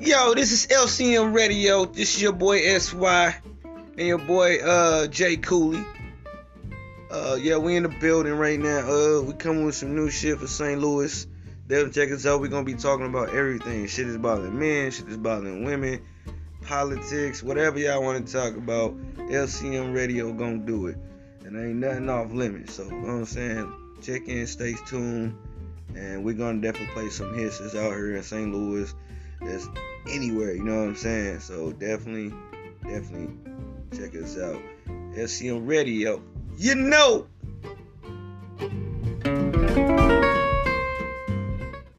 Yo, this is LCM Radio. This is your boy SY and your boy uh Jay Cooley. Uh yeah, we in the building right now. Uh we coming with some new shit for St. Louis. Definitely check us out. we gonna be talking about everything. Shit is bothering men, shit is bothering women, politics, whatever y'all wanna talk about. LCM Radio gonna do it. And ain't nothing off limits. So you know what I'm saying? Check in, stay tuned. And we're gonna definitely play some hits that's out here in St. Louis that's anywhere, you know what I'm saying? So definitely, definitely check us out. LCM Radio. You know